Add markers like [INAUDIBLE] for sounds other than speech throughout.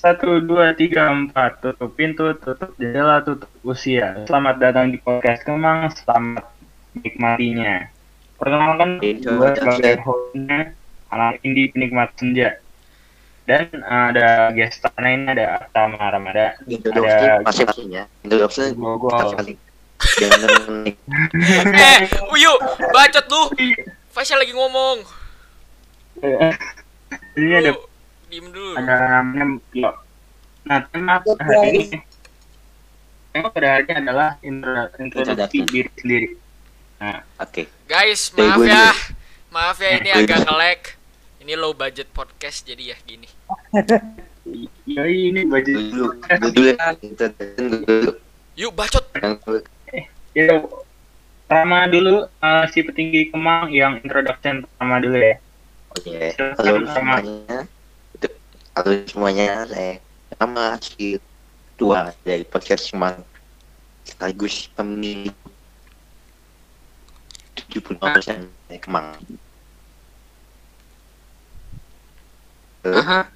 Satu, dua, tiga, empat. Tutup pintu, tutup jendela, tutup usia. Selamat datang di podcast Kemang. Selamat menikmatinya. Perkenalkan, gue sebagai hostnya anak indie penikmat senja. Dan uh, ada guest ini ada Atama Ramada. Ada masing-masing ya. Introduksi Gogol. masing-masing. Jangan [LAUGHS] Eh, Uyu, bacot lu. Faisal lagi ngomong. Ini ada Lu, diem dulu. ada namanya Pio. Nah, tema hari ini tema pada hari ini adalah intro, introduksi diri sendiri. Nah, Oke. Guys, Dari maaf gue ya. Maaf ya ini agak nge-lag. Ini low budget podcast jadi ya gini. [LAUGHS] ya ini baju Dulu, ya. Dulu. Yuk bacot. Yang ya Rama dulu eh, si petinggi Kemang yang introduction pertama dulu ya. Oke. Silakan, Halo semuanya. Halo semuanya. Saya nama si dua dari podcast Semang sekaligus pemilik 75% dari Kemang. Halo?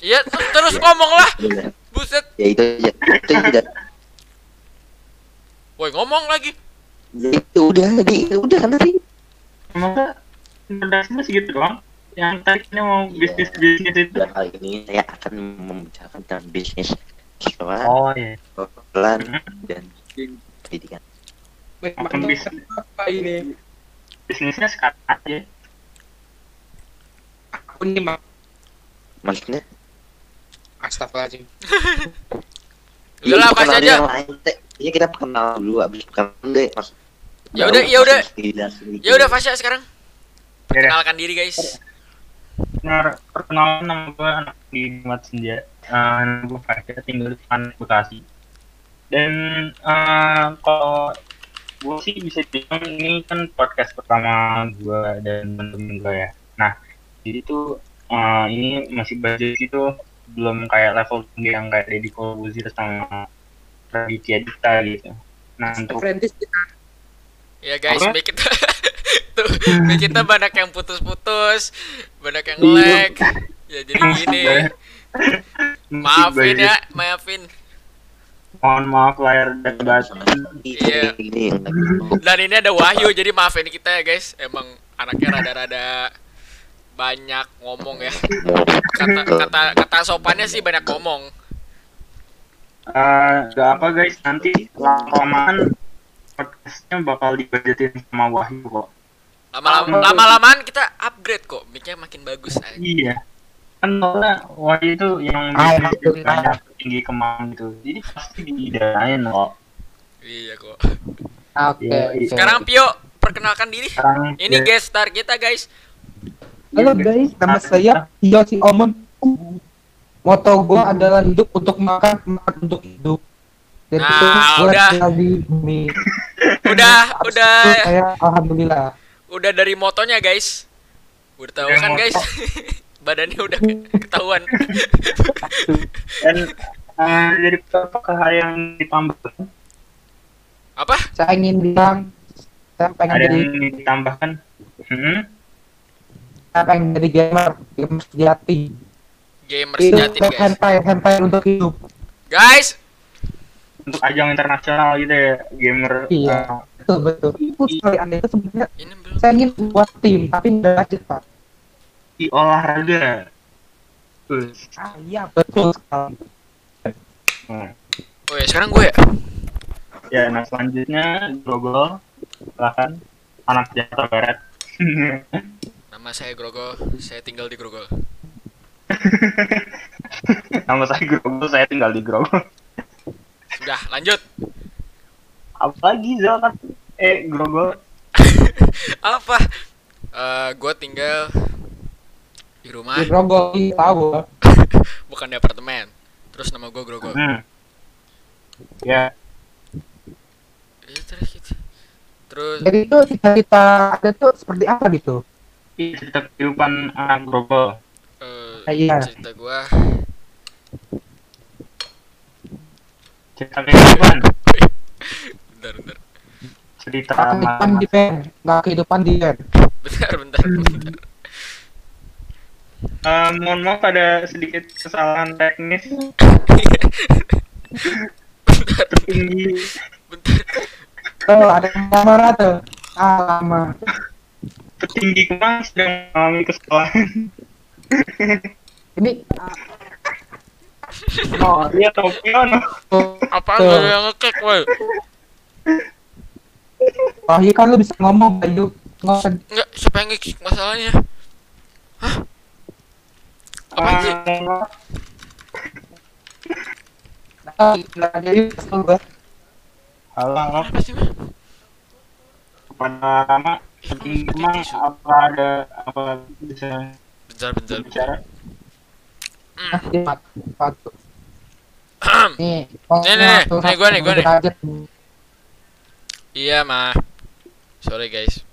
Iya, ter- terus ngomong lah. Udah. Buset. Ya itu aja. Itu aja. Woi, ngomong lagi. Ya itu udah tadi udah kan tadi. Masa introduction segitu doang? Yang tadi ini mau Iya. bisnis bisnis itu. Dan kali ini saya akan membicarakan tentang bisnis sekolah, Oh iya. pelan dan pendidikan. Akan bisa apa ini? bisnisnya sekarang aja. Aku nih mak Maksudnya? Astagfirullahaladzim. [LAUGHS] Udah lah, kasih aja. Iya kita kenal dulu abis perkenalan deh mas. Ya udah, ya udah. Ya Ya udah Fasya sekarang. Ya udah. Kenalkan diri guys. Benar, perkenalan nama gue anak di Mat Senja. Eh, nama gue Fajar, tinggal di Panik, Bekasi. Dan eh, kalau gue sih bisa bilang ini kan podcast pertama gue dan temen-temen gue ya. Nah, jadi tuh eh, ini masih budget gitu, belum kayak level tinggi yang kayak Deddy Corbuzier sama Raditya Dika gitu. Nah, untuk Apprentice kita. Ya guys, Apa? mic kita [LAUGHS] tuh, kita [LAUGHS] banyak yang putus-putus, banyak yang Iya. lag. Ya jadi gini. Maafin ya, maafin. Mohon maaf layar dan batin. Iya. Dan ini ada Wahyu, jadi maafin kita ya guys. Emang anaknya rada-rada banyak ngomong ya. Kata kata kata sopannya sih banyak ngomong. Eh, gak apa guys, nanti lama-lamaan podcastnya bakal dibajetin sama Wahyu kok. Lama-lama lama-lamaan kita upgrade kok, mic-nya makin bagus aja. Iya. Kan soalnya Wahyu itu yang Ah, bisnis maksudnya. banyak tinggi kemang gitu. Jadi pasti didanain kok. Iya kok. Oke. Iya, oke. Sekarang Pio, perkenalkan diri. Sekarang Ini ya, guest star kita guys. Halo guys, nama saya Yosi Omon. Moto gua adalah hidup untuk makan, makan untuk hidup. Jadi Nah, udah. di bumi. Udah, udah, Saya alhamdulillah. Udah dari motonya guys. Udah tahu kan guys? [LAUGHS] Badannya udah ke- [LAUGHS] ketahuan. dan eh, dari apakah hal yang ditambahkan? Apa? Saya ingin bilang saya pengen Ada jadi yang ditambahkan? Hmm? saya pengen jadi gamer, gamer sejati. Gamer sejati guys. hentai, hentai untuk hidup. Guys, Untuk ajang internasional gitu ya, gamer. Iya. eh, Betul betul. Itu sekali anda itu sebenarnya saya ingin buat tim tapi nggak budget pak. di olahraga. Terus, Ah, iya betul sekali. nah. Oh ya, sekarang gue ya. Ya, nah selanjutnya Grogol, silahkan anak Jakarta Barat. [LAUGHS] Nama saya Grogol, saya tinggal di Grogol. [LAUGHS] Nama saya Grogol, saya tinggal di Grogol. Sudah, lanjut. Apalagi Zal kan? Eh, Grogol. [LAUGHS] Apa? Eh, gue tinggal di rumah, Di Grogol tahu. [LAUGHS] bukan di apartemen. Terus nama gue Grogol. Hmm. Ya, Iya, terus gitu. Terus Jadi itu cita-cita ada tuh seperti apa gitu? ini cerita kehidupan anak Grogol. eh, Iya. cerita gue Cerita kehidupan. [LAUGHS] bentar bentar Cerita kehidupan di pen, nggak kehidupan di pen. bentar bentar bentar Eh, mohon maaf ada sedikit kesalahan teknis tertinggi Bentar. Tuh, ada yang kamera tuh. Ah, lama. tertinggi kemang sedang mengalami kesalahan. Ini Oh iya. Apaan Tuh. gak ada yang ngekek, woi? Wahyu kan lu bisa ngomong, Bayu. Nggak Enggak, siapa yang masalahnya? Hah? Apaan sih? Ah, mohon maaf. Ah, nggak jadi kesel gua. Halo, halo. Apa sih, mah? Kepada Rama, tertinggi kemang apa ada apa bisa Bentar, bentar. bicara? Ah, mat- patu. Nih, Nih, nih, nih. Nih, gua nih. Iya, mah. Sorry, guys.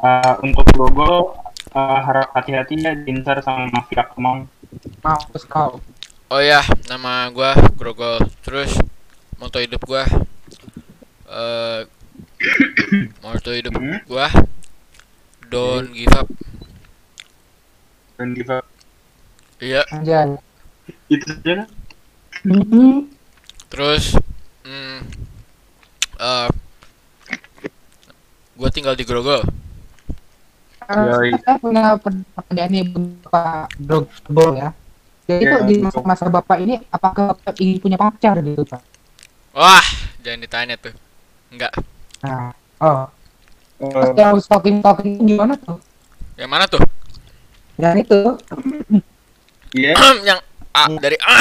Eh, untuk logo eh, harap hati-hati ya dinter sama mafia kemang. Mampus kau. Oh ya, nama gua Grogol. Terus moto hidup gua eh moto hidup Hmm? gua don't give up. Dan give up. Iya, Anjay. Itu saja? Mhm. terus hmm eh gua tinggal di Grogol. Yoi. saya punya pertanyaan nih Bapak Drogbo ya. Jadi itu di Drogbo. masa Bapak ini apakah Bapak ingin punya pacar gitu Pak? Wah, jangan ditanya tuh. Enggak. Nah, oh, terus Eh, yang stalking stalking gimana tuh? Yang mana tuh? Yang itu, Iya. [CLEARS THROAT] yang A dari A.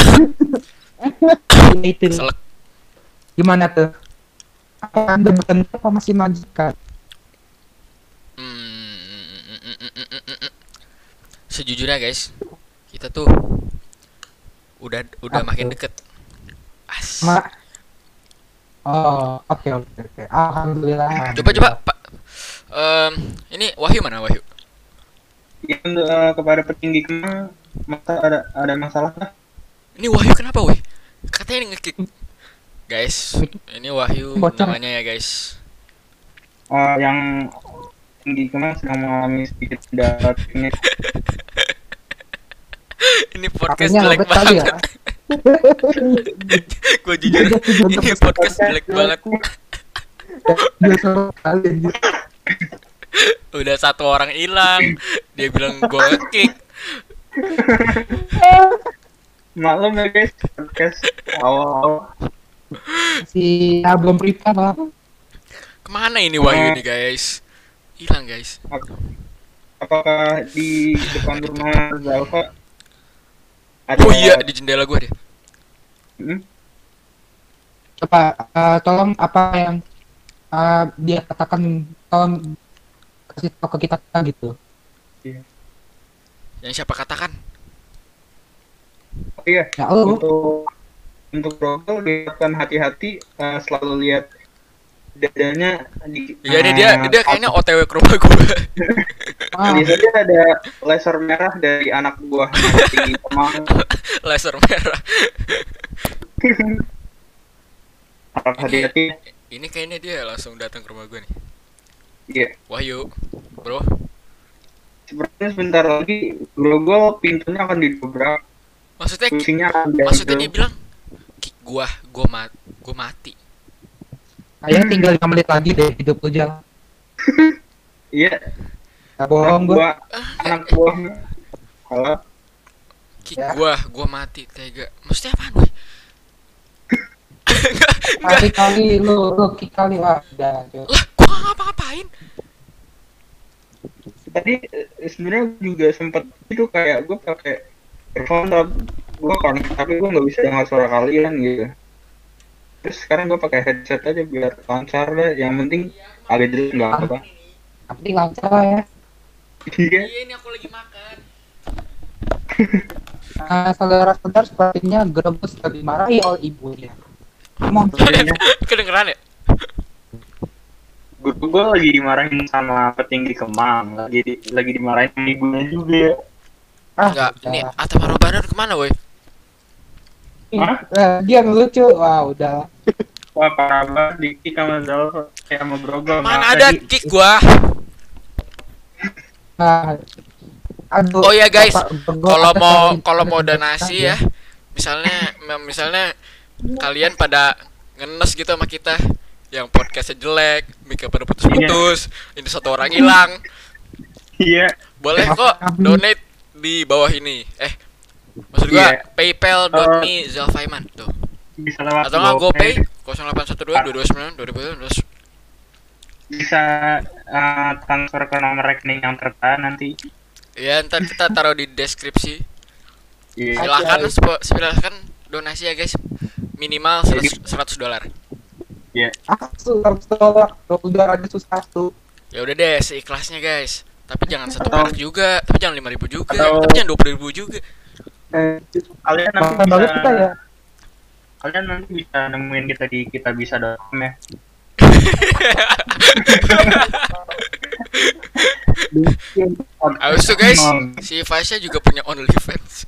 [LAUGHS] itu. Selek. Gimana tuh? Apa anda bertemu apa masih majikan? Hmm, Sejujurnya guys, kita tuh udah udah makin deket. As. Ma Oh, oke oke oke. Alhamdulillah. Coba coba Pak. Em, ini Wahyu mana Wahyu? Yang eh, kepada petinggi kemang masa ada ada masalah? Ini Wahyu kenapa weh? Katanya ini ngekick. Guys, ini Wahyu Bocor. namanya ya guys. Eh, yang tinggi kemang sedang mengalami sedikit kendala teknis. [LAUGHS] ini podcast Pakainya jelek ya. banget. [LAUGHS] Gue jujur, ini podcast jelek banget. Udah satu orang hilang, dia bilang gue ngekick. Maklum ya guys, podcast awal-awal. Si ya, belum prepare lah. Ke mana ini Wahyu ini guys? Hilang guys. Apakah di depan rumah Zalfa ada Oh iya di jendela gue deh. Hmm? Coba eh, tolong apa yang eh, dia katakan tolong kasih tahu ke kita gitu. Yang siapa katakan? Oh iya, Ya lu untuk untuk Rogol diharapkan hati-hati eh, selalu lihat dadanya di Iya nih eh, dia dia kayaknya OTW ke rumah gue. [LAUGHS] ah, Di saja ada laser merah dari anak buah di. [LAUGHS] Laser merah. [LAUGHS] Harap hati-hati. Ini kayaknya dia langsung datang ke rumah gue nih. Iya. Wahyu, bro. Sepertinya sebentar lagi Grogol pintunya akan didobrak, Maksudnya akan maksudnya dia bilang "Ki, gua gua mat gua mati. kayaknya tinggal 5 menit lagi deh hidup lu jalan. [LAUGHS] Iya, Gak bohong gua. anak buahnya. Halo, Ki, Ya. gua gua mati tega. Maksudnya apaan, enggak. [LAUGHS] Kali kali lu lu kick kali lah udah. Lah, gua nggak ngapa-ngapain. tadi eh, sebenarnya juga sempat itu kayak gue pakai earphone gue kan tapi gue nggak bisa dengar suara kalian gitu terus sekarang gue pakai headset aja biar lancar deh yang penting agak jelas nggak apa-apa Tapi lancar lah ya. iya Iya, ini aku lagi makan. [LAUGHS] Nah, saudara-saudara sepertinya Grebus lagi marahi oleh ibunya. Ngomong Sepertinya [LAUGHS] Kedengeran ya? guru gue lagi dimarahin sama petinggi kemang lagi di, lagi dimarahin sama ibunya juga ah, Enggak, ini Atta Marobanar ke mana, woi? Hah? Eh, dia ngelucu. Wah, udah. wah parah banget Diki sama Zal kayak sama Grogol Mana ada tadi. kick gua? Nah, aduh. Oh iya, guys. Kalau mau kalau mau donasi ya misalnya mem- misalnya kalian pada ngenes gitu sama kita yang podcastnya jelek mic pada putus-putus ini satu orang hilang Iya. boleh kok donate di bawah ini eh maksud gua Iya. paypal.me Zalfaiman tuh Bisa lewat atau nggak GoPay GoPay. 0812 229 2012 Bisa eh, transfer ke nomor rekening yang tertera nanti. ya ntar kita taruh di deskripsi Iya. silahkan spo- silahkan donasi ya guys minimal 100 100 dolar Iya. Ah, harus dolar. Dolar aja susah tuh. Ya udah deh, seikhlasnya guys. Tapi jangan satu perak juga, tapi jangan lima ribu juga, Atau- tapi jangan dua puluh ribu juga. Eh, Kalian nanti bisa kita ya. kalian nanti bisa nemuin kita di kita bisa.com ya. [LAUGHS] Abis itu guys, si Fasya juga punya OnlyFans.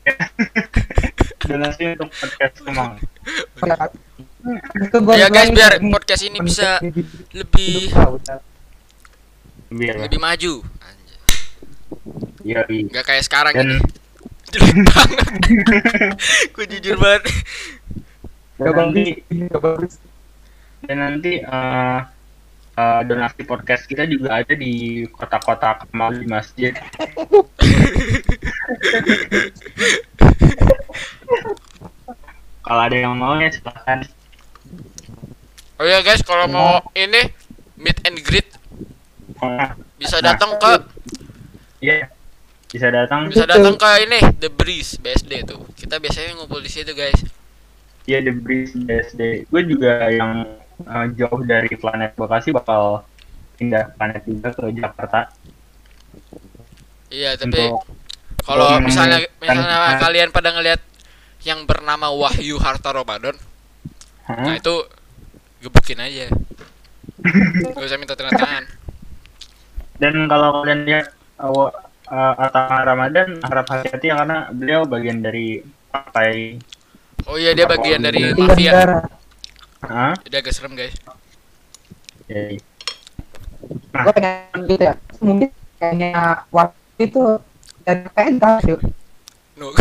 [LAUGHS] donasi untuk podcast Kemang. Ya guys, biar ini podcast ini bisa lebih lebih maju. Anjay. Iya, iya. Nggak kayak sekarang Dan ini. [LAUGHS] Jelek banget. [LAUGHS] Gue jujur banget. Gak bagus, gak bagus. dan nanti eh, eh, donasi podcast kita juga ada di kota-kota Kemal di masjid. [LAUGHS] Kalau ada yang mau ya silakan. Oh ya guys, kalau mau ini meet and greet Nah, bisa Nah. datang ke Iya. Bisa datang. bisa datang ke ini The Breeze BSD tuh. Kita biasanya ngumpul di situ guys. Iya The Breeze BSD. Gue juga yang eh, jauh dari planet Bekasi bakal pindah planet juga ke Jakarta Iya, tapi untuk kalau misalnya misalnya kalian pada ngelihat yang bernama Wahyu Harta Ramadan, nah itu gebukin aja. [LAUGHS] Gak usah minta tanda tangan. Dan kalau kalian lihat uh, Atama Ramadan harap hati-hati ya karena beliau bagian dari partai. Oh iya dia bagian dari mafia. Hah? Jadi agak serem guys. Jadi, Gua pengen gitu ya. Mungkin kayaknya waktu itu dan PNK yuk. No. [LAUGHS]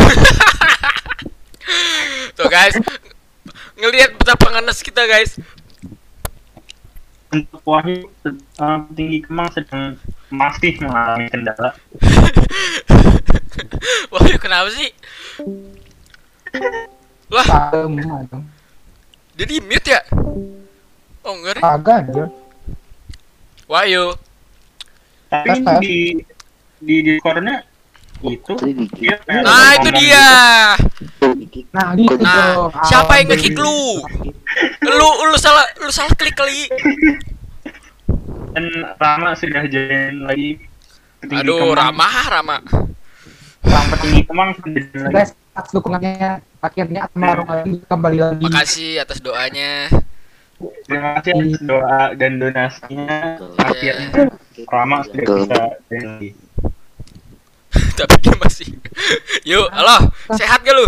Tuh guys, ngelihat betapa ngenes kita guys. untuk Wahyu uh, tinggi Kemang sedang masih mengalami kendala. [LAUGHS] Wahyu kenapa sih? Lah, Adem, adem. dia di mute ya? Oh enggak deh. Agak aja. Wahyu. Tapi di di Discord-nya itu dikit. dia Nah, itu dia. Nah, gitu Nah, siapa yang ngekick lu? Lu lu salah lu salah klik kali. [LAUGHS] Dan Rama sudah join lagi petinggi Aduh, Kemang. ramah ramah. Sang petinggi Kemang sudah join lagi. Guys, atas dukungannya akhirnya Atma lagi kembali lagi. Makasih atas doanya. Terima kasih atas doa dan donasinya. Akhirnya Rama sudah bisa join lagi. [LAUGHS] Tapi dia masih. [LAUGHS] Yuk, halo, sehat gak lu?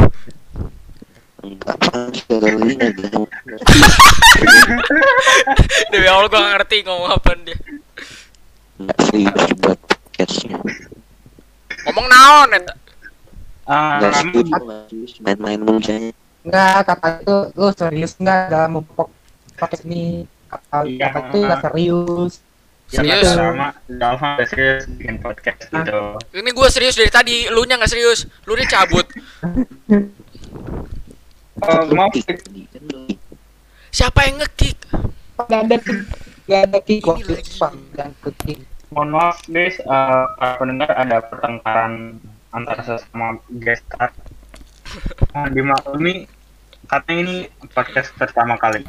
Apaan ini ada Demi Allah gua gak ngerti ngomong apa dia. nggak serius buat podcastnya Ngomong naon eta? Ah, nggak Rama serius serius main-main mujanya Enggak, kata itu lu serius enggak dalam podcast ini? Kata, Iya. kata itu enggak serius. Serius? Ya, Rama, Rama udah serius bikin podcast gitu. Ini gua serius dari tadi, lu nya gak serius. Lu nya cabut. [LAUGHS] Mau Siapa yang ngekick? Enggak ada enggak ada kick waktu. Dan mohon maaf guys, eh, para pendengar ada pertengkaran antara sesama guest star. Nah, dimaklumi karena ini podcast pertama kali.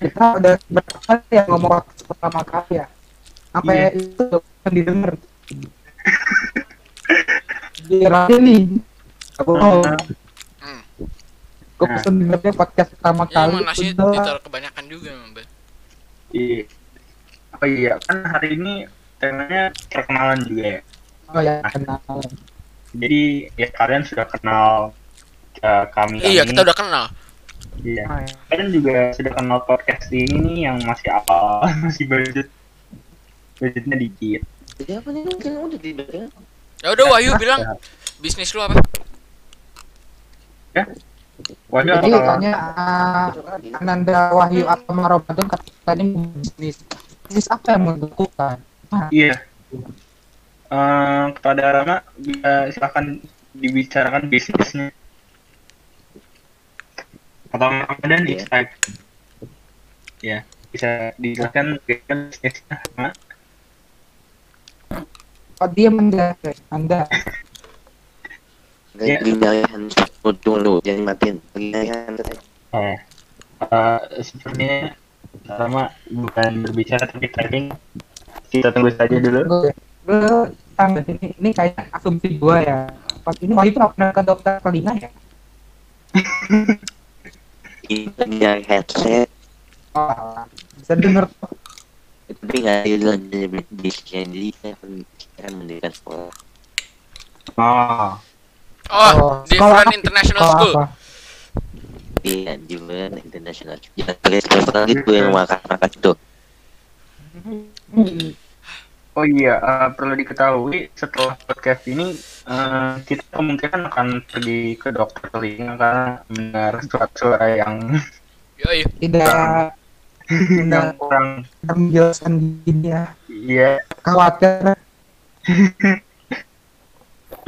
Kita udah berapa kali ya ngomong waktu pertama kali ya? Apa ya itu yang didengar? [LAUGHS] Aja nih. Aku mau. Hmm. Gue Nah. pesen dengernya podcast pertama Ya kali. nasi udah. ditaruh kebanyakan juga Bang. Iya. Oh iya, kan hari ini temanya perkenalan juga ya. Oh ya, kenal. Jadi ya kalian sudah kenal eh, kami. Iya, kita udah kenal. Iya. Oh, ya. Kalian juga sudah kenal podcast ini nih yang masih awal, [LAUGHS] masih budget. budgetnya dikit Jadi apa nih? Kan udah di Ya udah Wahyu bilang bisnis lu apa? Waduh, Jadi kalau katanya uh, Ananda Wahyu Atama Ramadan katanya bisnis. Bisnis apa yang mau dilakukan? iya. Eh, kepada Rama, bisa silakan dibicarakan bisnisnya. Atau Ramadan Iya. Insight. Ya, bisa dijelaskan bisnisnya, Rama. Kok dia anda? Anda. Ya. Lagi nyarihan tunggu jangan matiin. Eh, eh, sepertinya Rama bukan berbicara tapi typing. Kita tunggu saja dulu. Gue gue tangga ini ini kayak asumsi gua ya. Pas ini Wahyu tuh nggak pernah ke dokter telinga ya? [LAUGHS] Ini nyari headset. Oh, bisa denger tuh. Tapi nggak ada lagi bisnisnya jadi saya mendirikan sekolah. Oh, Oh, different apa? international Sekolah school. apa? Iya, di mana internasional. Jangan kalian sekolah itu yang makan-makan itu. Hmm. Oh iya, eh, perlu diketahui setelah podcast ini eh, kita kemungkinan akan pergi ke dokter telinga karena mendengar suara-suara yang Yoi. Tidak [LAUGHS] yang tidak kurang menjelaskan gini ya. iya. Khawatir. [LAUGHS]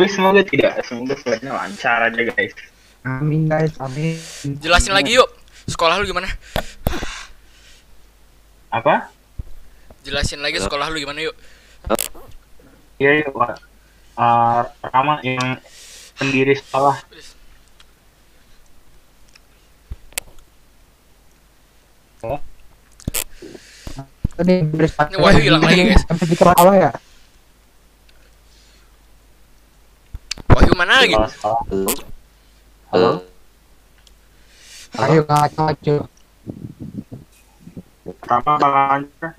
Tapi semoga tidak, semoga semuanya lancar aja guys. Amin guys, amin. Jelasin lagi yuk. Sekolah lu gimana? Apa? Jelasin lagi sekolah lu gimana yuk. Iya, iya, Wak. Eh, Rama yang pendiri sekolah. Ini Wahyu hilang lagi, guys. Sampai di kepala awal ya. Wahyu mana lagi? Halo? Halo? Ayo ngaco-ngaco. Rama bakal lancar.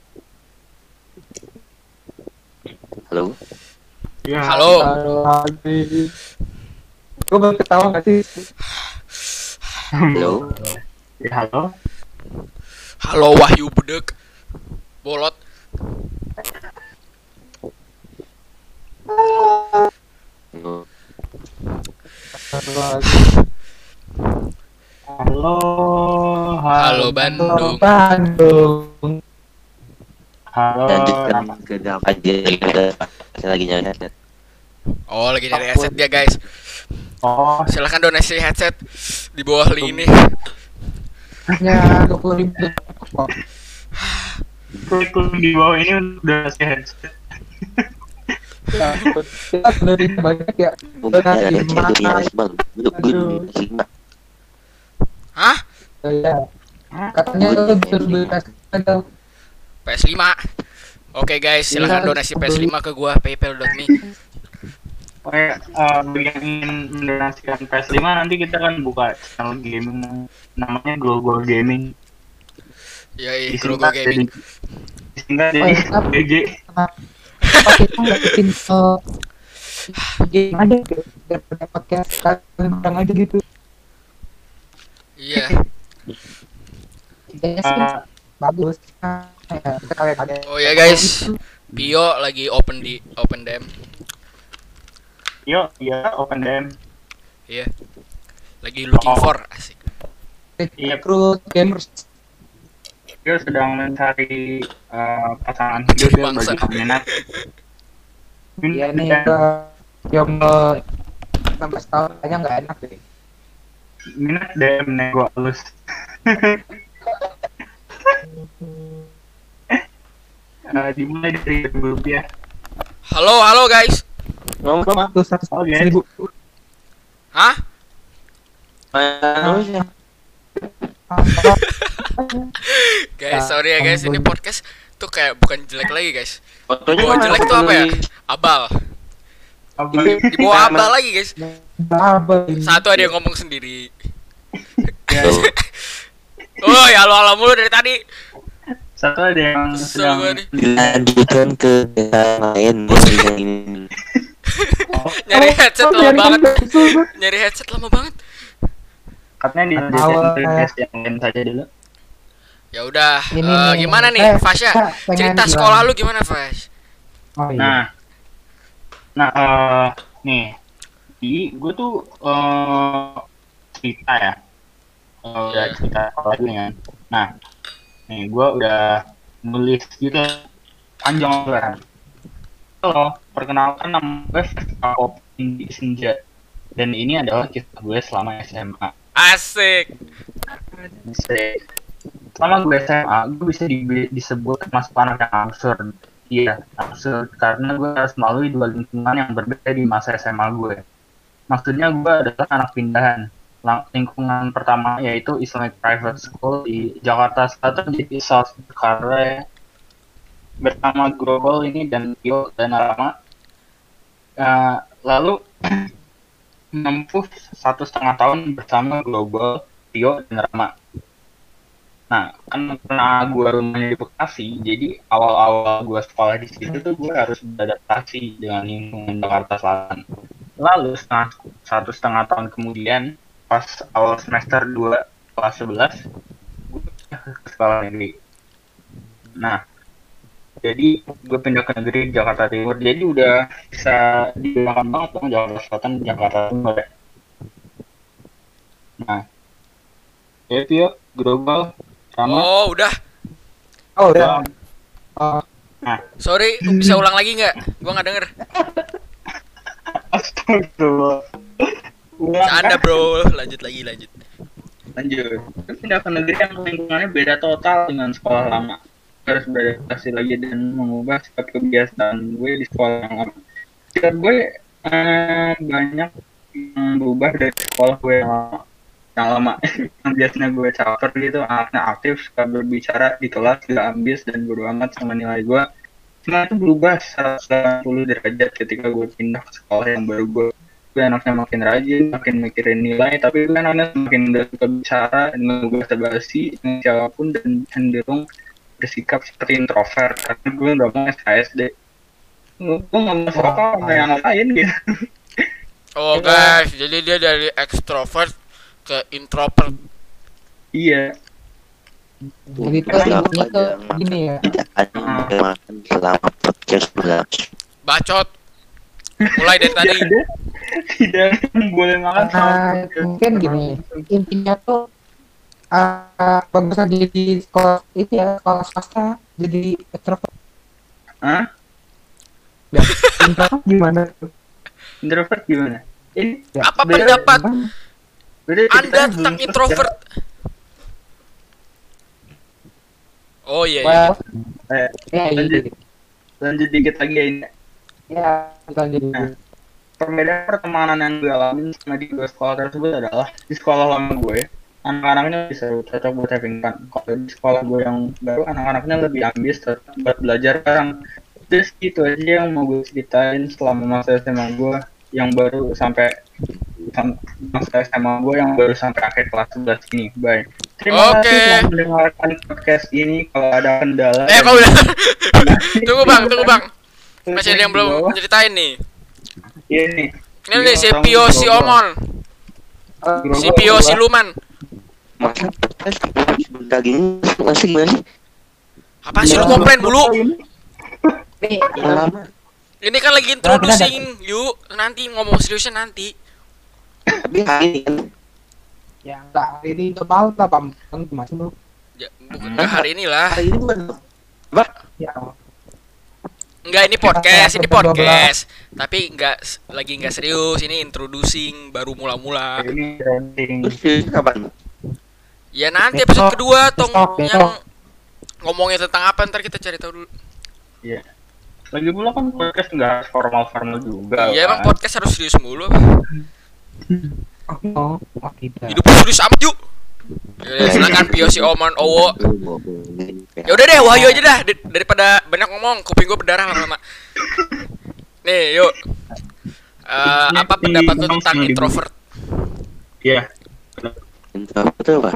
Halo? Iya. Halo. Halo lagi. Gue baru ketawa gak sih? Halo? Ya, halo. Halo Wahyu Budek. Lagi. Halo. Halo Bandung. Bandung. Halo. Lanjutkan Rama. ke dalam aja kita saya lagi nyari headset. Oh, lagi nyari headset dia, guys. Oh, Silahkan donasi headset di bawah link ini. Hanya 20 ribu. kurikulum di bawah ini udah kasih headset. Ya, Kita dari banyak ya. Aduh. di lima. Hah? Ya. Katanya lo bisa beli tes ada PS5. Oke guys, silahkan Iya, donasi PS5 ke gua paypal.me. Oke, eh, bagi yang ingin mendonasikan PS5 nanti kita kan buka channel gaming namanya Global Gaming. Yoi, Grogo Disingkat Gaming. Oh, jadi iya? GG. apa kita nggak bikin uh, game aja gitu daripada pakai sekarang aja gitu Iya. Eh, bagus ya, kalian Oh ya guys, Pio lagi open di open DM. yuk, ya open DM. Iya. Lagi looking Oh. for asik. Iya. rekrut gamers Dia sedang mencari eh, pasangan hidup bagi peminat. ya dan- udah yang uh, 16 tahun kayaknya nggak enak deh minat DM nego halus. [LAUGHS] Eh, dimulai dari ribu rupiah. Halo, halo guys. Ngomong tuh seratus Oke. ribu Hah? [LAUGHS] Guys, sorry ya guys, ini podcast tuh kayak bukan jelek lagi guys. Mana? jelek tuh apa ya? Abal. Apa? Di bawah abal lagi guys. Satu ada yang ngomong sendiri. Ya, Tuh. Oh ya halo halo mulu dari tadi. satu ada yang sedang. Dilanjutkan ke yang lain [LAUGHS] yang ini. Nyari Oh, headset oh, lama banget. Nyari headset lama banget. katanya di eh. yang lain saja dulu. Ya udah, nih. gimana nih, Eh, Fasya? Cerita sekolah lu gimana, Fas? Oh iya. Nah, nah eh nih, di gue tuh eh cerita ya, Eh, udah Iya. cerita lagi kan. Nah, nih gue udah nulis gitu panjang lebar. Halo, perkenalkan nama gue Vespa Indi Senja dan ini adalah kisah gue selama SMA. Asik. Bisa, selama gue SMA, gue bisa di- disebut termasuk anak yang absurd. Iya, absurd karena gue harus melalui dua lingkungan yang berbeda di masa SMA gue. Maksudnya gue adalah anak pindahan. Lingkungan pertama yaitu Islamic Private School di Jakarta Selatan di South Jakarta bersama Global ini dan Tio dan Rama. Eh, lalu [CLEARS THROAT] menempuh satu setengah tahun bersama Global, Tio dan Rama. Nah, kan karena gue rumahnya di Bekasi, jadi awal-awal gue sekolah di situ tuh gue harus beradaptasi dengan lingkungan Jakarta Selatan. Lalu setengah, satu setengah tahun kemudian, pas awal semester 2 kelas 11, gue ke sekolah negeri. Nah, jadi gue pindah ke negeri Jakarta Timur, jadi udah bisa dibedakan banget dong Jakarta Selatan Jakarta Timur ya. Nah, ya Tio, global, sama Oh, udah. Oh udah. Oh, Sorry, bisa ulang lagi nggak? Gua nggak denger. Astagfirullah. Kan? Bro. Lanjut lagi, lanjut. Lanjut. Gue pindah ke negeri yang lingkungannya beda total dengan sekolah lama. Harus beradaptasi lagi dan mengubah sikap kebiasaan gue di sekolah yang lama. Sikap gue eh, banyak yang berubah dari sekolah gue yang lama. Yang lama, [LAUGHS] yang biasanya gue caper gitu, anaknya aktif, suka berbicara di kelas, gak ambis, dan bodo amat sama nilai gue. Semua itu berubah 180 derajat ketika gue pindah ke sekolah yang baru gue gue anaknya makin rajin, makin mikirin nilai, tapi gue anaknya semakin udah suka bicara, dengan gue basi dengan siapa pun dan cenderung bersikap seperti introvert karena gue nggak mau SKSD. Gue gue nggak mau apa sama yang lain gitu. Oh, [LAUGHS] guys, jadi dia dari extrovert ke introvert. Iya, jadi gini ya. Tidak ada makan selama podcast berlangsung. Bacot. Mulai dari [LAUGHS] tadi. tidak boleh makan sama Nah, mungkin gini. Intinya tuh uh, bagusan jadi sekolah itu ya sekolah swasta jadi extrovert. Hah? Ya, introvert gimana tuh? Introvert gimana? Ini Ya, Apa pendapat gimana? Anda tentang introvert? Oh iya, iya. Well, Eh, ya, iya, lanjut. lanjut dikit lagi ya ini. ya, jadi Nah. perbedaan pertemanan yang gue alamin sama di dua sekolah tersebut adalah di sekolah lama gue anak-anaknya lebih seru cocok buat having fun kalau di sekolah gue yang baru anak-anaknya lebih ambis buat belajar bareng terus itu aja yang mau gue ceritain selama masa SMA gue yang baru sampai sam- masa SMA gue yang baru sampai akhir kelas 11 ini bye terima Oke. kasih telah mendengarkan podcast ini kalau ada kendala Eh, kau udah. [LAUGHS] tunggu bang, tunggu bang. Masih ada yang belum ceritain nih. ini Ini nih si Pio si Omon, si Pio si Luman. Masa podcast sebentar gini masih gimana sih? Apa sih lu komplain mulu? nih Lama. Ini kan lagi introducing, yuk. Nanti ngomong seriusnya nanti. Tapi hari ini kan ya enggak ini udah malam lah bang Bang, masih lu Ya, bukan nggak hari ini lah. hari ini bukan ya Enggak ini podcast, ini Episode 12. podcast. Tapi enggak lagi enggak serius, ini introducing baru mula-mula. ini ini kapan? Ya nanti episode kedua besok. yang ngomongnya tentang apa ntar kita cari tahu dulu. Lagi pula kan podcast nggak harus formal-formal juga. Iya emang kan. podcast harus serius mulu apa? Oh, tidak Hidup lu serius amat yuk. Ya, silakan Pio si Oman Owo. Ya udah deh, Wahyu aja dah daripada banyak ngomong, kuping gue berdarah lama-lama. Nih, yuk. Eh, apa pendapat lu tentang introvert? Iya. Introvert itu apa?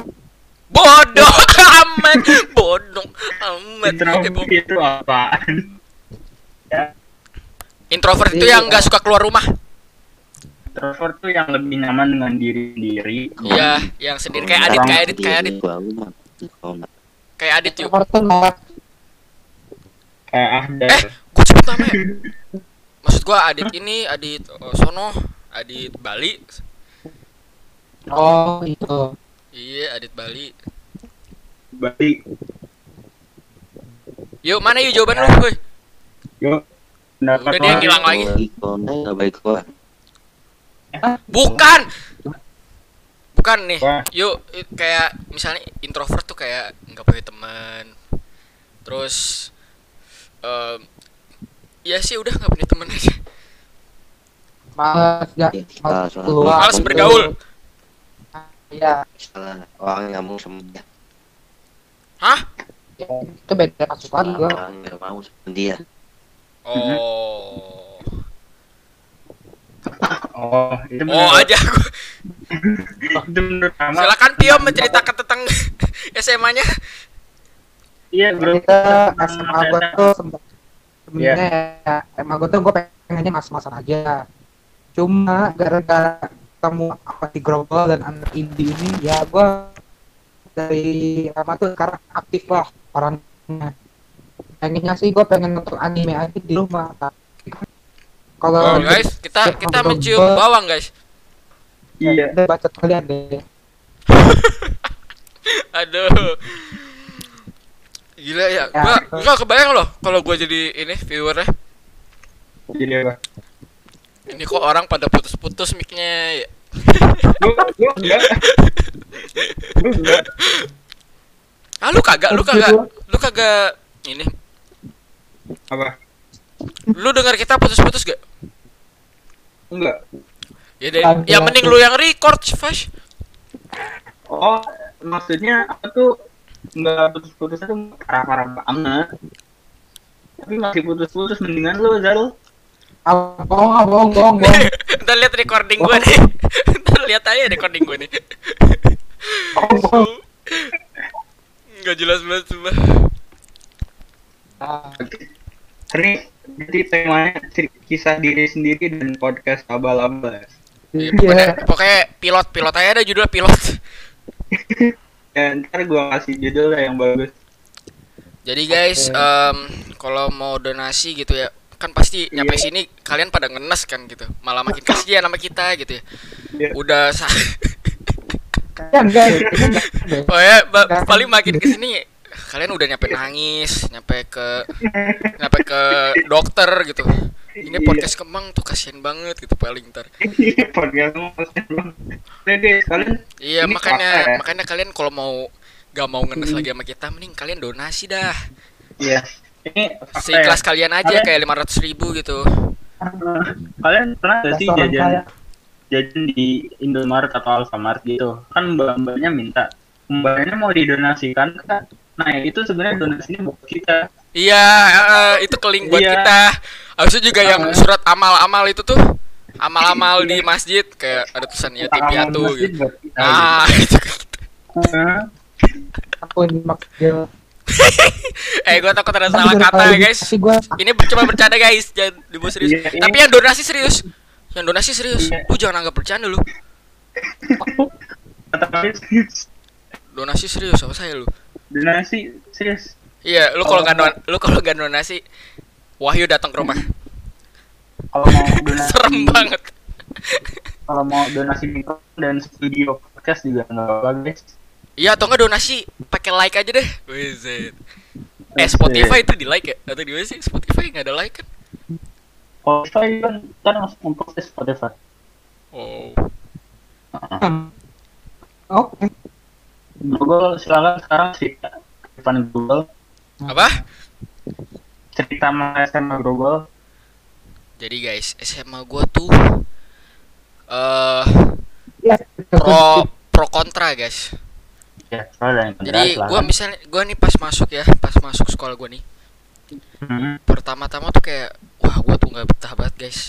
Bodoh amat, bodoh amat. Introvert itu apaan? Introvert itu yang nggak suka keluar rumah. Introvert tuh yang lebih nyaman dengan diri sendiri. Iya, yang sendiri kayak Adit, kayak Adit, kayak Adit, kayak Adit yuk. kayak Ahda Eh, gue sebut namanya. Maksud gua Adit ini, Adit Sono, Adit Bali. Oh itu. Iya, Adit Bali. balik Yuk, mana yuk jawaban lu, woi? yuk Udah dia lo. ngilang lagi. Ikonnya nggak baik gua. Bukan. Bukan nih. Wah. Yuk, kayak misalnya introvert tuh kayak nggak punya teman. Terus em ya sih udah nggak punya teman aja. Malas ya. Ya, Malas soalnya- keluar. Malas bergaul. Iya. Misalnya orang nggak mau sama dia, Hah? Itu beda kasus lagi gua. orang nggak mau sama dia. Oh. Oh itu Oh aja gua. [LAUGHS] itu menurut Amal Silakan Pio menceritakan tentang [LAUGHS] SMA-nya. iya bro Kita SMA gua tuh sempat sebenarnya ya SMA gua tuh gua pengennya mas-masan aja. Cuma gara-gara ketemu apa di Grobol dan anak indie ini ya gua dari SMA tuh sekarang aktif lah orangnya. Pengennya sih gua pengen nonton anime aja di rumah. Kalau Oh, guys, kita kita mencium bawang, guys. iya Udah baca kalian deh. [LAUGHS] Aduh. Gila ya. Ya. Gua gua kebayang loh kalau gua jadi ini viewernya. jadi apa Ini kok orang pada putus-putus mic-nya ya. lu lu enggak [LAUGHS] lu enggak Ah lu kagak, lu kagak, lu kagak ini. apa Lu dengar kita putus-putus gak? enggak Ya deh, ya mending lu yang record, Fash. oh maksudnya aku tuh enggak putus-putus itu parah-parah banget tapi masih putus-putus mendingan lu Zal Ah, bohong, ah, bohong, bohong, bohong. [LAUGHS] Ntar lihat recording gua nih. [LAUGHS] Ntar lihat aja recording gua nih. Enggak jelas banget sumpah. Ah, Ini jadi temanya kisah diri sendiri dan podcast abal-abal. Ya, pokoknya, Iya. pokoknya pilot pilot aja ada judul pilot. [LAUGHS] Ya, ntar gua kasih judul lah yang bagus. Jadi guys, Oke. em, kalau mau donasi gitu ya, kan pasti nyampe Iya. sini kalian pada ngenes kan gitu. Malah makin kasihan sama kita gitu ya. Iya. Udah sa Ya, enggak, ini [LAUGHS] enggak deh. oh ya, paling makin ke sini kalian udah nyampe nangis, nyampe ke nyampe ke dokter gitu. Ini Iya. podcast kemang tuh kasihan banget gitu paling ntar. podcast kalian Iya Ini makanya ya? makanya kalian kalau mau gak mau ngenes lagi sama kita, mending kalian donasi dah. iya. Ini apa ya? Seikhlas kalian aja Kalian- kayak 500 ribu gitu. Eh, Kalian pernah gak sih jajan jajan di Indomaret atau Alfamart gitu? Kan mbak-mbaknya minta, mbaknya mau didonasikan kan? Nah itu sebenarnya donasinya buat kita. Iya, eh, itu ke link buat Iya. kita. Habis itu juga yang Ah. surat amal-amal itu tuh. Amal-amal di masjid kayak ada tulisan yatim Amal piatu masjid gitu. kita. Ah, kayak gitu. Hah? Aku ini. [LAUGHS] Eh, gua takut ada salah kata ya, guys. Ini cuma bercanda, guys. Jangan dibawa serius. Iya, ini- Tapi yang donasi serius. Yang donasi serius. Iya. Lu jangan anggap bercanda lu. Donasi serius sama saya lu. Donasi serius. Iya, lu kalau nggak don- lu kalau nggak donasi Wahyu datang ke rumah. Kalau mau [LAUGHS] donasi Serem banget. Kalau mau donasi mikrofon dan studio podcast juga nggak apa-apa guys. Iya, atau nggak donasi pakai like aja deh. Wizard. Eh, Spotify itu di like ya? Atau di mana sih? Spotify nggak ada like kan? Spotify kan kan masuk memproses Spotify. Oh. Hmm. Oke. Google silakan sekarang cerita depan Google Apa? cerita sama Google Jadi guys, SMA gua tuh eh Ya, pro pro kontra guys. ya Jadi gua misalnya gua nih pas masuk ya, pas masuk sekolah gua nih. hmm, Pertama-tama tuh kayak wah gua tuh nggak betah banget guys.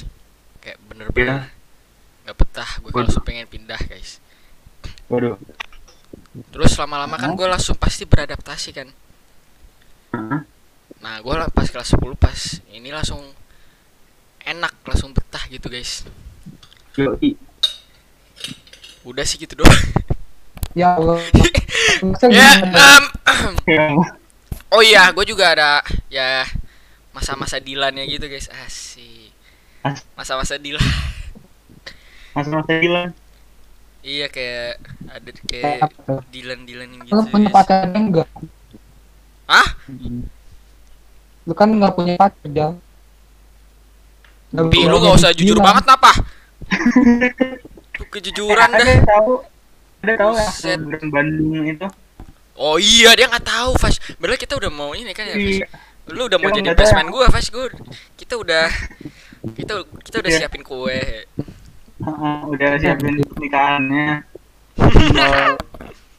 Kayak bener-bener nggak betah gue langsung pengen pindah guys. waduh Terus lama-lama kan gue langsung pasti beradaptasi kan. Nah gue lah pas kelas 10 pas ini langsung enak langsung betah gitu guys. Udah sih gitu doang. Ya Allah. [LAUGHS] Ya, Ya, [CLEARS THROAT] oh iya gue juga ada ya masa-masa Dilannya gitu guys asik As- masa-masa Dilan masa-masa Dilan iya kayak ada Kayak kayak apa? tuh? Dilan Dilan yang Lu gitu. punya pacar enggak? ah Lu kan nggak punya pacar, Jal. Nggak Pi, lu gak usah jujur banget apa [LAUGHS] Lu kejujuran ada dah. yang tahu ada tahu ya Bandung itu? Oh iya dia nggak tahu Fas. Padahal kita udah mau ini kan ya Fas. Iya. lu udah mau jadi best man gua Fas good kita udah kita kita udah Iya. siapin kue [LAUGHS] udah siapin pernikahannya. Tinggal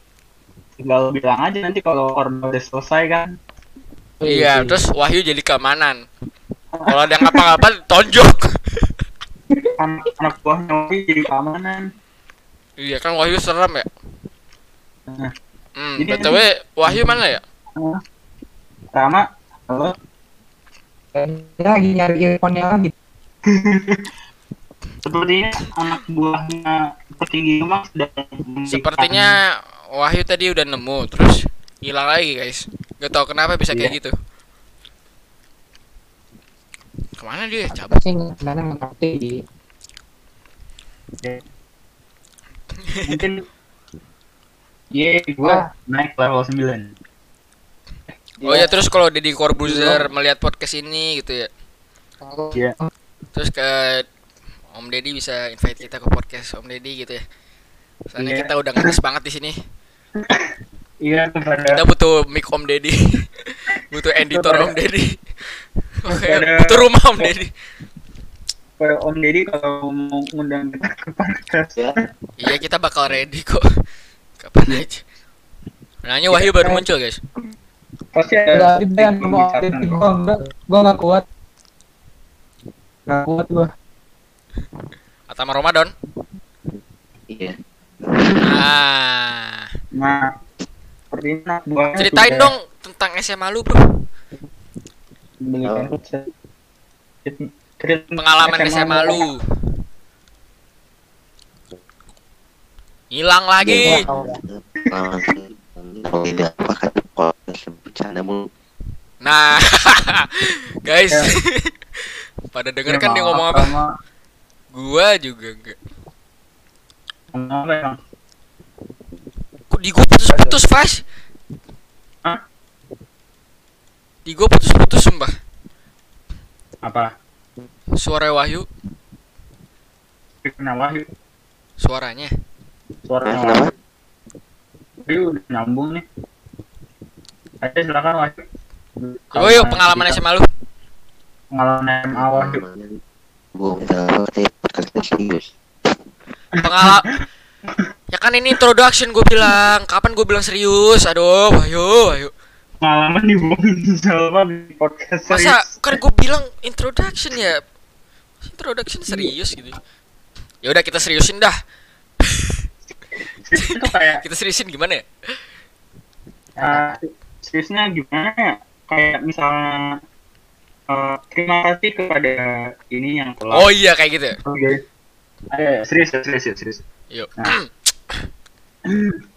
[LAUGHS] tinggal bilang aja nanti kalau korban udah selesai kan. Iya terus Wahyu jadi keamanan. Kalau ada yang ngapa-ngapa [LAUGHS] tonjok. Anak anak buahnya Wahyu jadi keamanan. Iya kan Wahyu serem ya? Nah. hmm Jadi btw Wahyu mana ya. Rama halo? Dia lagi nyari earphone-nya lagi. Sepertinya anak buahnya petinggi Kemang sedang sepertinya Wahyu tadi udah nemu terus hilang lagi guys. Gak tau kenapa bisa kayak Iya. gitu. Ke mana dia? Cabut. Apa sih mengerti? [LAUGHS] mungkin Iya, gua naik level 9 Oh ya terus kalau Deddy Corbuzier melihat podcast ini gitu ya. Iya. Terus ke Om Deddy bisa invite kita ke podcast Om Deddy gitu ya. Soalnya Iya. kita udah ngetes banget di sini. Iya kepada Kita butuh mic Om Deddy. [LAUGHS] butuh editor Om Deddy. [LAUGHS] Oke, Kepada- butuh rumah Om Deddy. Om Deddy kalau mau ngundang kita ke podcast Ya. Iya, kita bakal ready kok. [LAUGHS] Kapan aja. Nanya Wahyu baru muncul, guys. pasti ada yang mau pembicaraan update kok. gua enggak, gua enggak kuat. Enggak kuat gua. Atama Ramadan. Iya. Nah, Nah, ceritain sudah dong tentang SMA lu, Bro. Oh. Pengalaman SMA lu. Hilang lagi. Mulu. Nah, [LAUGHS] guys. Ya. [LAUGHS] Pada denger kan dia ngomong apa? Gua juga enggak. Ngomong apa emang? Kok di gua putus-putus, Fas? Hah? Di gua putus-putus sumpah. Apa? Suara Wahyu, Kenapa Wahyu? suaranya. Suara Nah, kenapa? Wahyu udah nyambung nih. Ayo silakan Wahyu. Coba yuk pengalaman SMA lu. Pengalaman SMA Wahyu. Katanya podcastnya serius. Pengalaman Ya kan ini introduction gue bilang. Kapan gue bilang serius? Aduh, Wahyu, Wahyu. Pengalaman dibohongin sama di podcast Masa serius. kan gue bilang introduction ya. Introduction serius gitu. Ya udah kita seriusin dah. Serius itu kayak Kita seriusin gimana ya? uh, seriusnya gimana ya? Kayak misalnya uh, terima kasih kepada ini yang telah Oh iya kayak gitu ya. Oke. Ayo, ayo, serius ya, serius ya, serius. Yuk. Nah. Ke-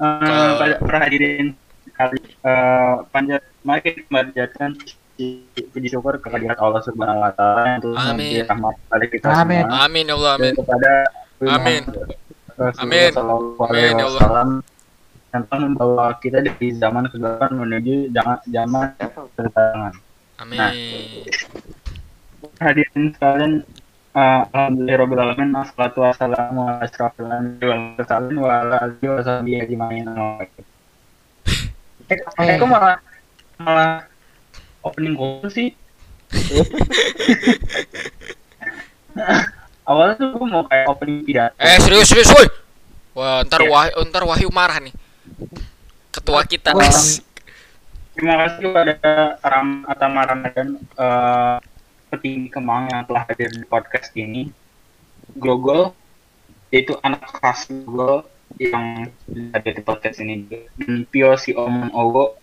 Uh, pada para hadirin kali uh, panjat mari kita panjatkan puji syukur kehadirat Allah Subhanahu wa taala yang telah Amin. memberi rahmat kepada kita Amin. semua. Amin ya Allah, amin. Dan kepada Amin. Amin. Amin, ya Allah. Telah membawa kita dari zaman kegelapan menuju zaman zaman. Amin. Hadirin sekalian, uh, alhamdulillahirabbil alamin, wassalatu wassalamu ala asyrafil anbiya'i wal mursalin wa ala alihi wa sahbihi ajma'in. Eh, eh, kok malah malah opening call sih? [LAUGHS] Awalnya tuh gue mau kayak opening pidato. Eh serius serius woi. Wah, ntar Iya. Wahyu ntar Wahyu marah nih. Ketua kita. Wah. Terima kasih kepada Ram Atama Ramadan eh, petinggi Kemang yang telah hadir di podcast ini. Grogol yaitu anak khas Grogol yang hadir di podcast ini dan Pio si Omon Owo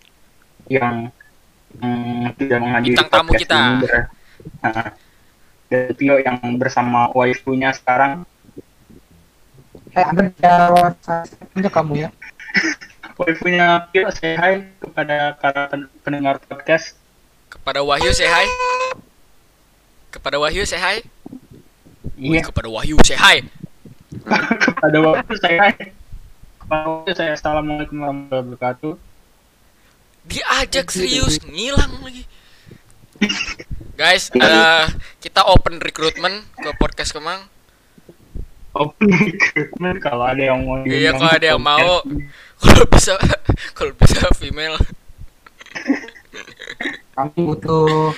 yang mm, tidak menghadiri Bintang tamu podcast kita. ini ber- Nah, dan Pio yang bersama waifunya sekarang Eh, Anda jawab aja kamu ya. Waifunya Pio say hi kepada para pen- pendengar podcast Kepada Wahyu say hi. Kepada Wahyu say hi. Iya, kepada Wahyu say hi. [LAUGHS] pada waktu saya pada waktu saya assalamualaikum warahmatullahi wabarakatuh. Diajak serius ngilang lagi. Guys, eh, kita open recruitment ke podcast Kemang. Open recruitment kalau ada yang mau Iya, kalau ada yang mau. [LAUGHS] Kalau bisa kalau bisa female. Kami butuh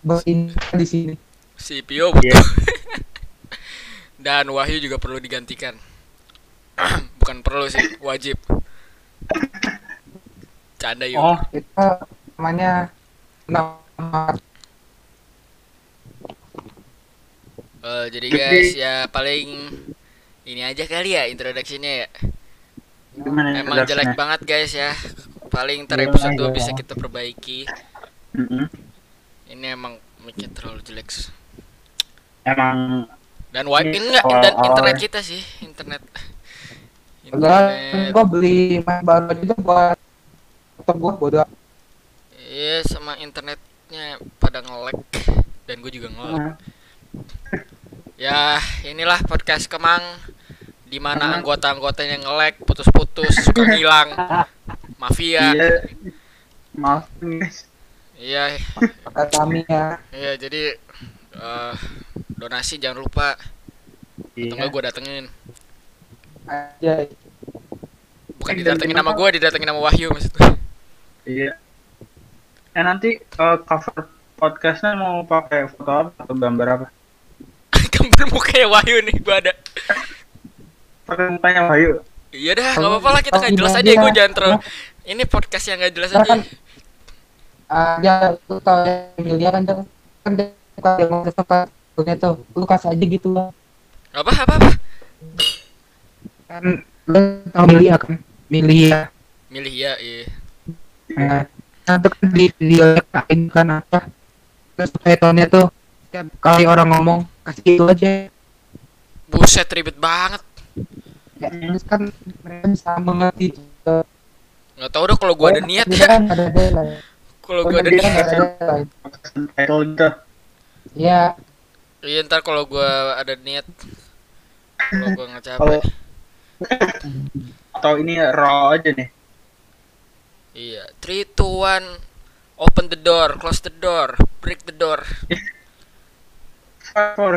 bersin di sini. CPO butuh. [LAUGHS] Dan Wahyu juga perlu digantikan. [CLEARS THROAT] Bukan perlu sih, wajib. Canda yuk. Oh, Kita namanya nama Eh, jadi guys, ya paling ini aja kali ya introduction-nya ya. gimana Emang jelek banget guys ya. Paling ntar episode 2 iya. bisa kita perbaiki. Mm-mm. Ini emang mic terlalu jelek. Emang Dan wi Ini ini enggak dan internet kita sih, internet. Internet. gua beli main baru aja buat laptop gua bodoh. Iya, sama internetnya pada nge-lag dan gue juga nge-lag. Ya, inilah podcast Kemang di mana anggota-anggotanya nge-lag, putus-putus, suka [LAUGHS] ngilang. Mafia. iya. Maaf guys. Iya, Kata kami ya. iya jadi eh, donasi jangan lupa. Atau Iya. enggak gue datengin. Aja. Bukan Eh, didatengin nama gue, didatengin nama Wahyu maksudnya. Iya. Eh nanti eh, cover podcastnya mau pakai foto apa atau gambar apa? Gambar mukanya Wahyu nih gue ada. Pakai mukanya Wahyu. Iya dah, nggak apa-apa lah kita nggak Oh, jelas aja gue iya. jangan terlalu. Ini podcast yang nggak jelas Kan aja. ada lu tau yang Emilia kan tuh kan dia mau suka punya tuh lu kasih aja gitu lah Apa apa apa? kan lu tau Emilia kan Emilia Milih ya, iya. nah nanti kan di kain kan apa terus petonnya tuh setiap kali orang ngomong kasih itu aja Buset ribet banget. ya kan mereka bisa mengerti juga. Nggak tahu deh kalau gue ada niat Dia ya. kan deadline Kalau gue ada niat. ya Iya ntar kalau gue ada niat. Kalau gue nggak capek. atau ini raw aja nih. Iya. Three, two, one. Open the door, close the door, break the door.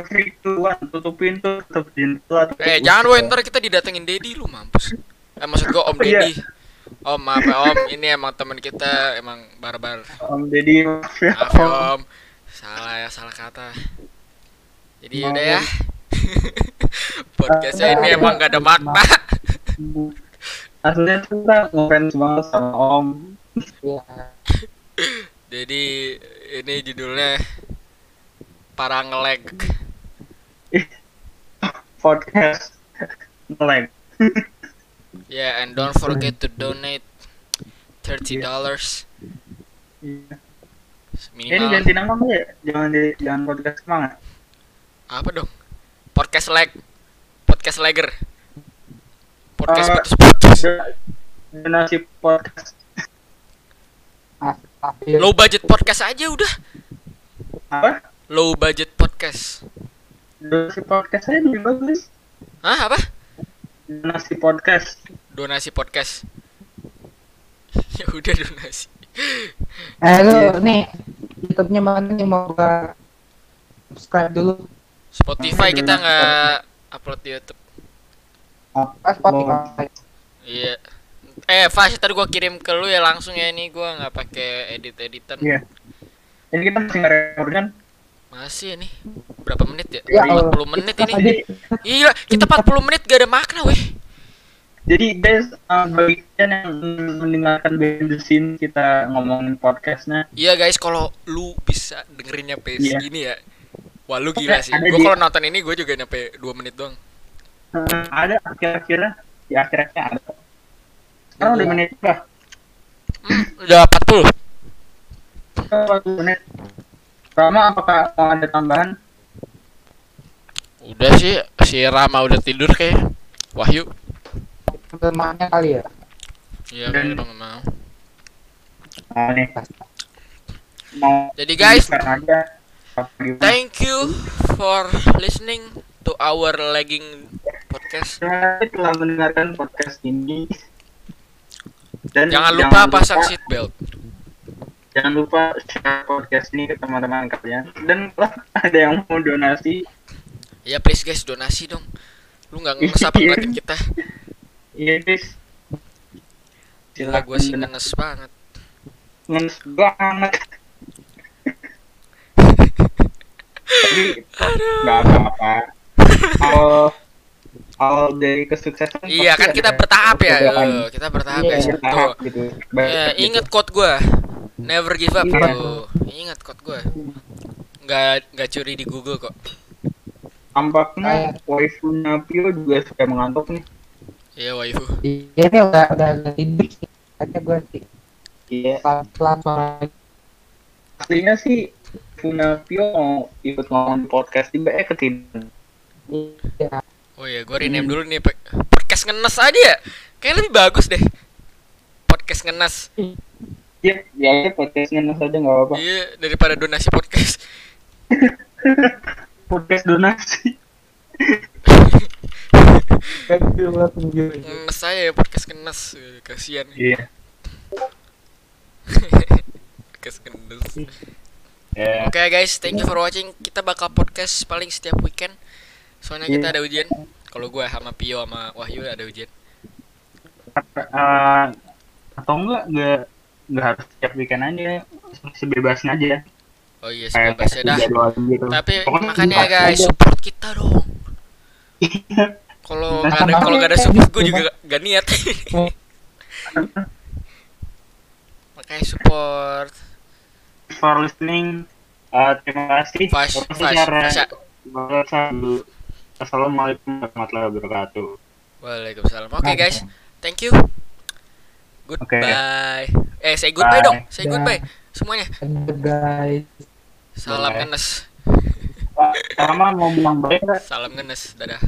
Three, two, one. Tutup pintu, tutup pintu. Eh jangan woy ntar kita didatengin Dedi lu mampus. Eh maksud gue Om Oh, iya. Dedi. Om maaf ya Om, ini emang teman kita emang barbar. Om Deddy maaf ya. Ya Om. Salah ya, salah kata. Jadi udah ya. [LAUGHS] Om. Podcastnya ini emang gak ada makna. Aslinya tuh kita ngefans banget sama Om. ya [LAUGHS] Jadi ini judulnya para ngelag. [LAUGHS] Podcast ngelag. Yeah, and don't forget to donate thirty dollars Iya. Eh, ini minimal. ganti nama ya? Jangan di jangan podcast semangat. Apa dong? Podcast lag, podcast lagger, podcast Eh, putus-putus. Do- Donasi podcast tapi Low budget podcast aja udah. apa? Low budget podcast. Donasi podcast saya lebih bagus. Hah apa? Donasi podcast. Donasi podcast. ya [LAUGHS] udah donasi. eh lu Iya. nih YouTube-nya mana nih mau gua subscribe dulu Spotify kita nggak upload di YouTube. pas Spotify Iya. Eh, Fas, tadi gua kirim ke lu ya langsung ya ini gua nggak pakai edit-editan. Iya. Ini kita masih nggak record kan? Masih nih. Berapa menit ya? Ya Allah. 40 menit ini. Tadi Iya, kita 40 menit gak ada makna, weh. Jadi guys, uh, bagi kalian yang mendengarkan behind the scene kita ngomongin podcastnya, Iya guys, kalau lu bisa dengerinnya pace Iya. gini ya. Wah, lu gila sih. Di- kalau nonton ini gue juga nyampe 2 menit doang. uh, ada akhir-akhirnya, di akhir-akhirnya ada. Sekarang udah menit lah, Hmm, udah 40. Sekarang 40 menit. Rama apakah mau ada tambahan? Udah sih, si Rama udah tidur kayak. Wahyu. temannya kali ya Iya, Dan- udah. Nah nih, mau Jadi guys, gimana? thank you for listening to our lagging podcast. Terima kasih telah mendengarkan podcast ini. Dan Jangan lupa pasang seatbelt. Jangan lupa share podcast ini ke teman-teman kalian. Dan kalau [LAUGHS] ada yang mau donasi, Ya please guys donasi dong. Lu nggak ngenes apa [LAUGHS] ngeliatin kita? iya guys. Gila gue sih ngenes banget. ngenes banget. [LAUGHS] Tapi nggak apa-apa. Awal awal dari kesuksesan. Iya kan kita bertahap ya. Eh, kita bertahap Iya, ya. Ya, inget quote gue. Never give up Iya. tuh. Ingat quote gue. Nggak nggak curi di Google kok. Tampaknya waifu Napio juga sudah mengantuk nih. Iya waifu. Iya nih udah udah tidur. Kayaknya gue sih Iya. pelan-pelan suara. Aslinya sih waifu Napio mau ikut ngomong di podcast tiba eh ketiduran. Iya. Oh iya, gue rename dulu nih podcast ngenes aja ya. Kayak lebih bagus deh. Podcast ngenes. Iya, ya ya podcast ngenes aja nggak apa-apa. Iya, daripada donasi podcast. [LAUGHS] Podcast donasi. Tunjukin. Ngenes aja ya podcast ngenes. Eh, Kasihan. Iya. [LAUGHS] podcast ngenes. Ya. Oke guys, thank you for watching. Kita bakal podcast paling setiap weekend. Soalnya kita Iya. ada ujian. Kalau gue sama Pio sama Wahyu ada ujian. Eh, atau enggak enggak enggak harus setiap weekend aja sebebasnya aja Oh iya, sebebasnya dah. gitu Tapi Pokoknya makanya guys, aja. support kita dong. [LAUGHS] Kalau nggak ada kalau nggak ada support, gue juga gak niat. [LAUGHS] makanya support. for listening Eh, terima kasih bahasa dulu. Assalamualaikum warahmatullahi wabarakatuh Waalaikumsalam. Oke guys, thank you. Goodbye. Eh, say goodbye Bye. dong. Say goodbye semuanya. Guys. Salam Bye. ngenes. Sama mau bilang? Salam ngenes. Dadah.